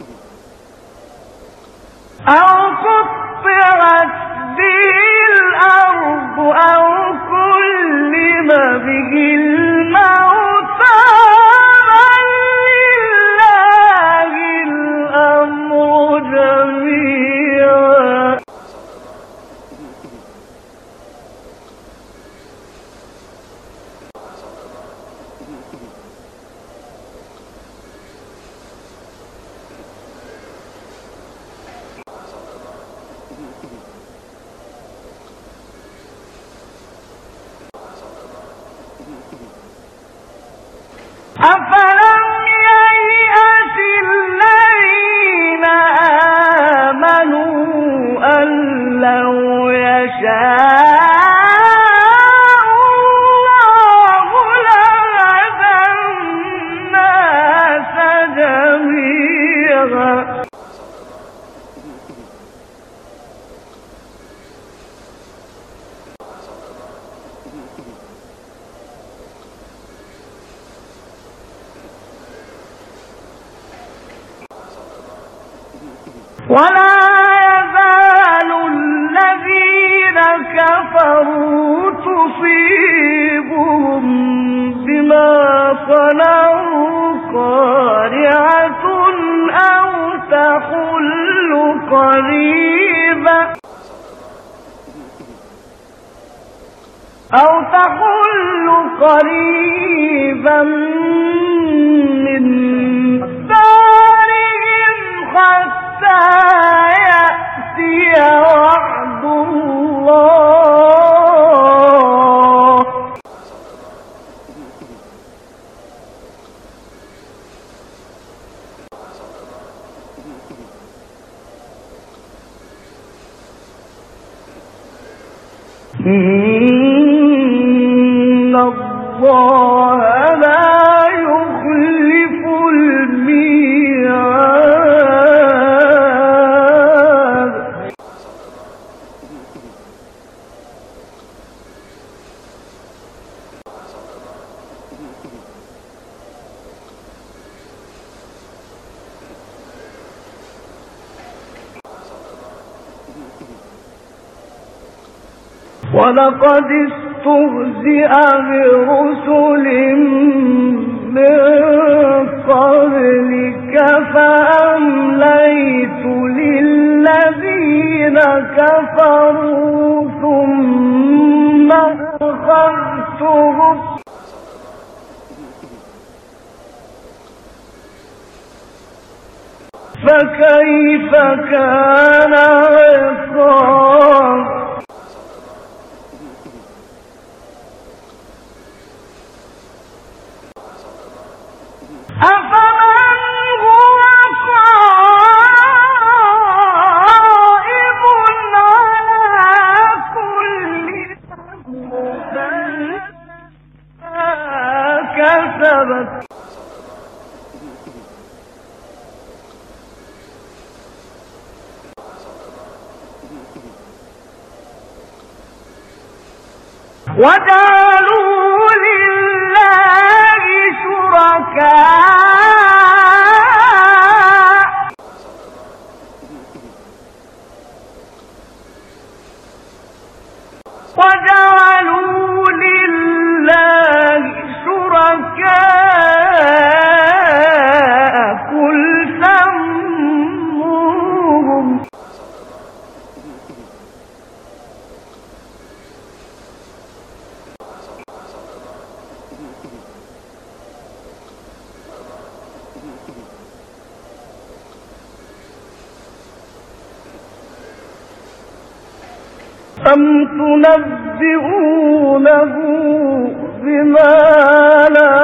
أو ولا يزال الذين كفروا تصيبهم بما صنعوا قارعة أو تحل قريبا أو تحل قريبا من إن الله ولقد استهزئ برسل من قبلك فأمليت للذين كفروا ثم أخذتهم فكيف كان عقاب وجعلوا لله شركاء. أم تنبئونه بما لا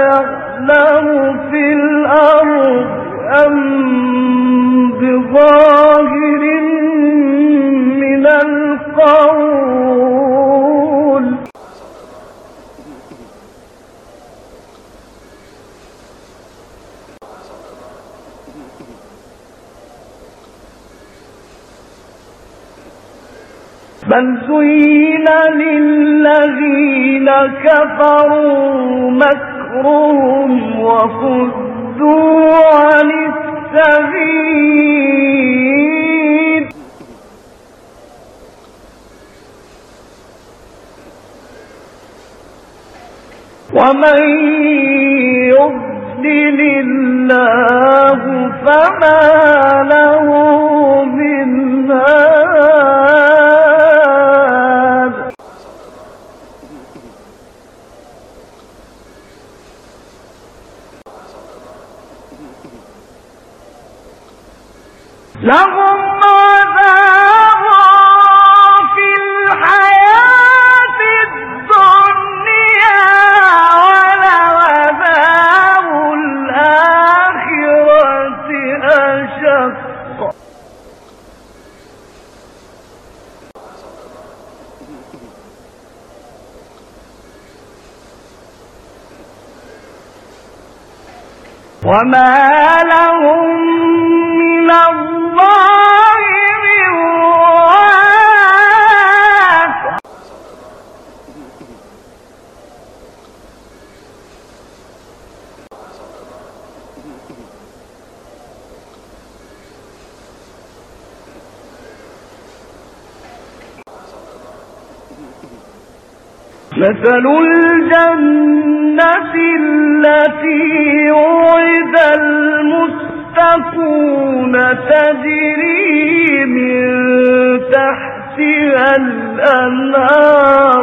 يعلم في الأرض أم بظاهر بل زين للذين كفروا مكرهم وصدوا عن السبيل. ومن يضلل الله فما له لهم وما لهم من الله من واق مثل الجنة التي وعد المتقون تجري من تحتها الأنهار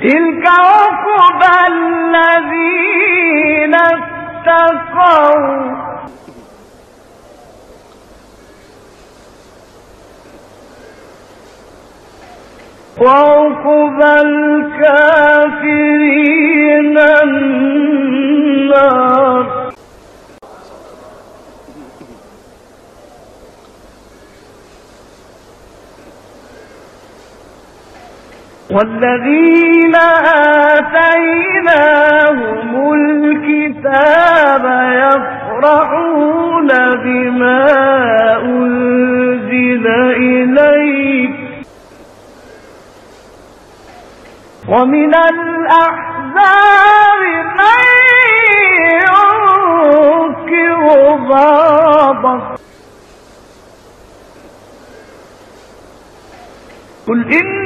تلك عقبى الذين اتقوا الكافرين والذين آتيناهم الكتاب يفرحون بما أنزل إليك. ومن الأحزاب من ينكر بعضه قل إنما